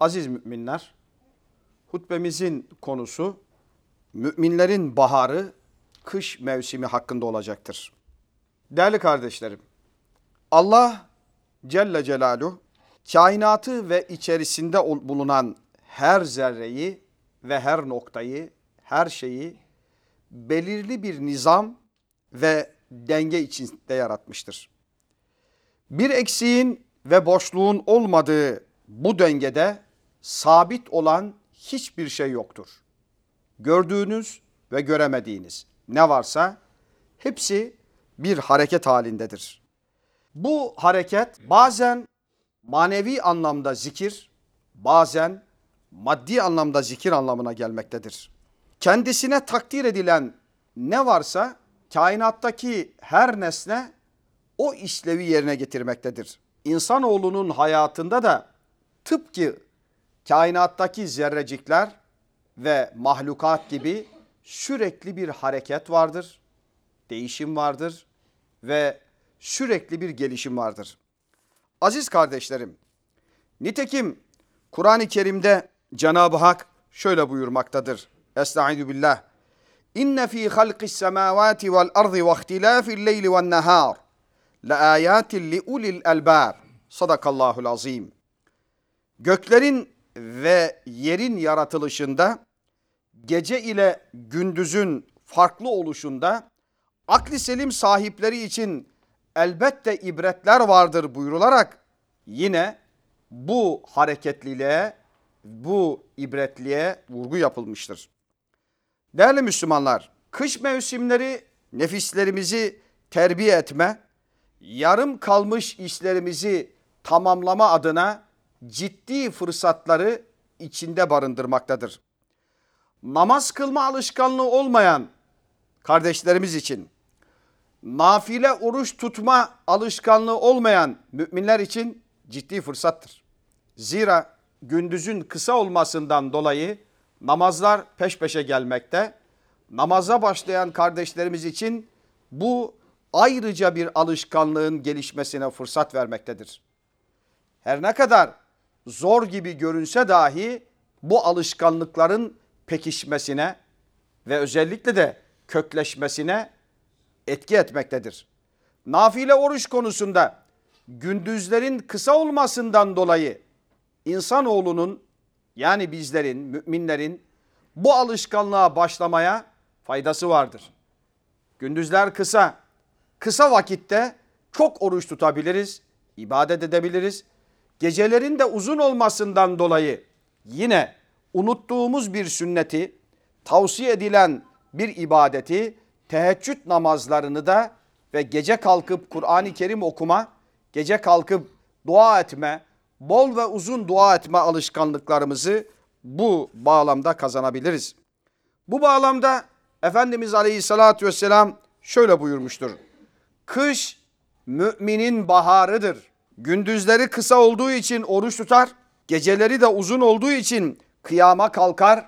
Aziz müminler, hutbemizin konusu müminlerin baharı kış mevsimi hakkında olacaktır. Değerli kardeşlerim, Allah Celle Celaluhu kainatı ve içerisinde bulunan her zerreyi ve her noktayı, her şeyi belirli bir nizam ve denge içinde yaratmıştır. Bir eksiğin ve boşluğun olmadığı bu dengede sabit olan hiçbir şey yoktur. Gördüğünüz ve göremediğiniz ne varsa hepsi bir hareket halindedir. Bu hareket bazen manevi anlamda zikir, bazen maddi anlamda zikir anlamına gelmektedir. Kendisine takdir edilen ne varsa kainattaki her nesne o işlevi yerine getirmektedir. İnsanoğlunun hayatında da tıpkı kainattaki zerrecikler ve mahlukat gibi sürekli bir hareket vardır, değişim vardır ve sürekli bir gelişim vardır. Aziz kardeşlerim, nitekim Kur'an-ı Kerim'de Cenab-ı Hak şöyle buyurmaktadır. Estaizu billah. İnne fi halqis semavati vel ardı ve ihtilafil leyli ven nehar la ayatin li ulil albab. Sadakallahul azim. Göklerin ve yerin yaratılışında gece ile gündüzün farklı oluşunda akli selim sahipleri için elbette ibretler vardır buyurularak yine bu hareketliliğe, bu ibretliğe vurgu yapılmıştır. Değerli Müslümanlar, kış mevsimleri nefislerimizi terbiye etme, yarım kalmış işlerimizi tamamlama adına ciddi fırsatları içinde barındırmaktadır. Namaz kılma alışkanlığı olmayan kardeşlerimiz için, nafile oruç tutma alışkanlığı olmayan müminler için ciddi fırsattır. Zira gündüzün kısa olmasından dolayı namazlar peş peşe gelmekte. Namaza başlayan kardeşlerimiz için bu ayrıca bir alışkanlığın gelişmesine fırsat vermektedir. Her ne kadar zor gibi görünse dahi bu alışkanlıkların pekişmesine ve özellikle de kökleşmesine etki etmektedir. Nafile oruç konusunda gündüzlerin kısa olmasından dolayı insanoğlunun yani bizlerin, müminlerin bu alışkanlığa başlamaya faydası vardır. Gündüzler kısa, kısa vakitte çok oruç tutabiliriz, ibadet edebiliriz. Gecelerin de uzun olmasından dolayı yine unuttuğumuz bir sünneti, tavsiye edilen bir ibadeti, teheccüd namazlarını da ve gece kalkıp Kur'an-ı Kerim okuma, gece kalkıp dua etme, bol ve uzun dua etme alışkanlıklarımızı bu bağlamda kazanabiliriz. Bu bağlamda Efendimiz Aleyhisselatü Vesselam şöyle buyurmuştur. Kış müminin baharıdır. Gündüzleri kısa olduğu için oruç tutar, geceleri de uzun olduğu için kıyama kalkar,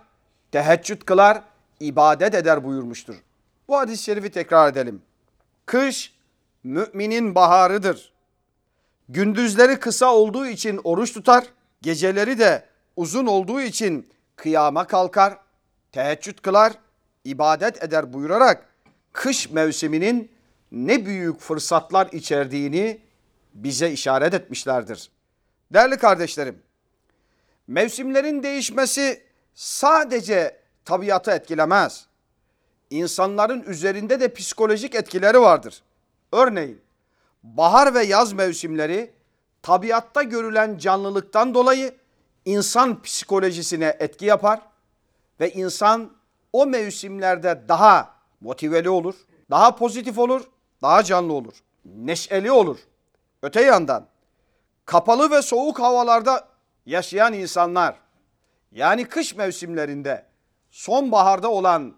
teheccüd kılar, ibadet eder buyurmuştur. Bu hadis-i şerifi tekrar edelim. Kış müminin baharıdır. Gündüzleri kısa olduğu için oruç tutar, geceleri de uzun olduğu için kıyama kalkar, teheccüd kılar, ibadet eder buyurarak kış mevsiminin ne büyük fırsatlar içerdiğini bize işaret etmişlerdir. Değerli kardeşlerim, mevsimlerin değişmesi sadece tabiatı etkilemez. İnsanların üzerinde de psikolojik etkileri vardır. Örneğin bahar ve yaz mevsimleri tabiatta görülen canlılıktan dolayı insan psikolojisine etki yapar ve insan o mevsimlerde daha motiveli olur, daha pozitif olur, daha canlı olur, neşeli olur. Öte yandan kapalı ve soğuk havalarda yaşayan insanlar yani kış mevsimlerinde sonbaharda olan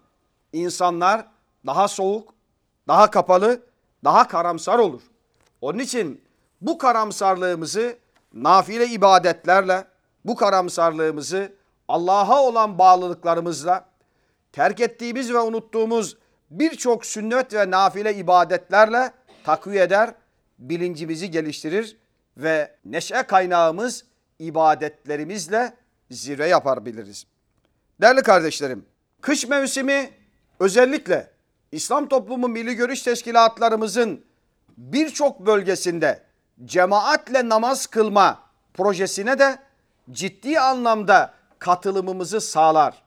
insanlar daha soğuk, daha kapalı, daha karamsar olur. Onun için bu karamsarlığımızı nafile ibadetlerle, bu karamsarlığımızı Allah'a olan bağlılıklarımızla, terk ettiğimiz ve unuttuğumuz birçok sünnet ve nafile ibadetlerle takviye eder, bilincimizi geliştirir ve neşe kaynağımız ibadetlerimizle zirve yapabiliriz. Değerli kardeşlerim, kış mevsimi özellikle İslam Toplumu Milli Görüş Teşkilatlarımızın birçok bölgesinde cemaatle namaz kılma projesine de ciddi anlamda katılımımızı sağlar.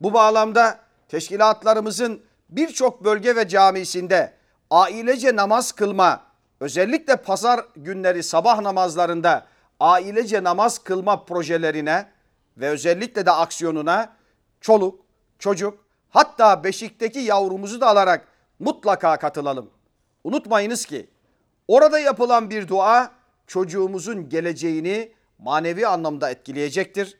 Bu bağlamda teşkilatlarımızın birçok bölge ve camisinde ailece namaz kılma, özellikle pazar günleri sabah namazlarında ailece namaz kılma projelerine ve özellikle de aksiyonuna çoluk, çocuk hatta beşikteki yavrumuzu da alarak mutlaka katılalım. Unutmayınız ki orada yapılan bir dua çocuğumuzun geleceğini manevi anlamda etkileyecektir.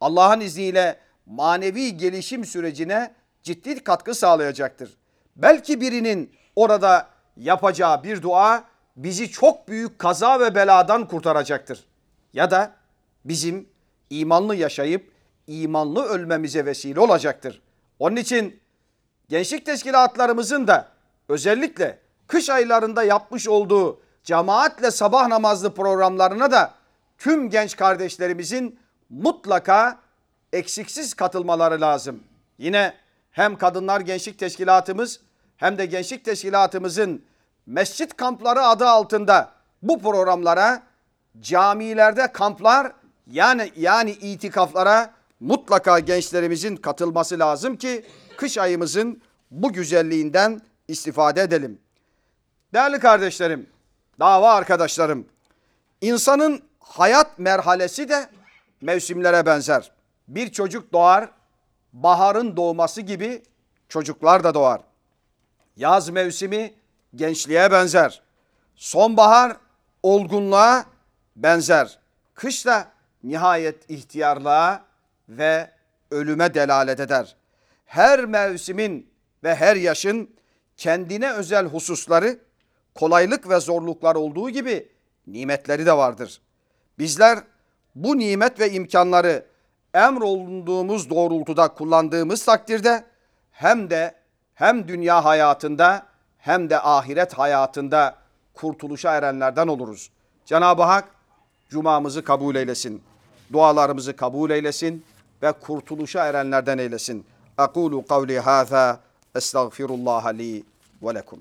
Allah'ın izniyle manevi gelişim sürecine ciddi katkı sağlayacaktır. Belki birinin orada yapacağı bir dua bizi çok büyük kaza ve beladan kurtaracaktır. Ya da bizim imanlı yaşayıp imanlı ölmemize vesile olacaktır. Onun için gençlik teşkilatlarımızın da özellikle kış aylarında yapmış olduğu cemaatle sabah namazlı programlarına da tüm genç kardeşlerimizin mutlaka eksiksiz katılmaları lazım. Yine hem Kadınlar Gençlik Teşkilatımız hem de Gençlik Teşkilatımızın mescit kampları adı altında bu programlara camilerde kamplar yani yani itikaflara mutlaka gençlerimizin katılması lazım ki kış ayımızın bu güzelliğinden istifade edelim. Değerli kardeşlerim, dava arkadaşlarım, insanın hayat merhalesi de mevsimlere benzer. Bir çocuk doğar, baharın doğması gibi çocuklar da doğar. Yaz mevsimi gençliğe benzer. Sonbahar olgunluğa benzer. Kış da nihayet ihtiyarlığa ve ölüme delalet eder. Her mevsimin ve her yaşın kendine özel hususları, kolaylık ve zorluklar olduğu gibi nimetleri de vardır. Bizler bu nimet ve imkanları emrolunduğumuz doğrultuda kullandığımız takdirde hem de hem dünya hayatında hem de ahiret hayatında kurtuluşa erenlerden oluruz. Cenab-ı Hak cumamızı kabul eylesin. Dualarımızı kabul eylesin ve kurtuluşa erenlerden eylesin. Aqulu kavli hâzâ estağfirullah li ve lekum.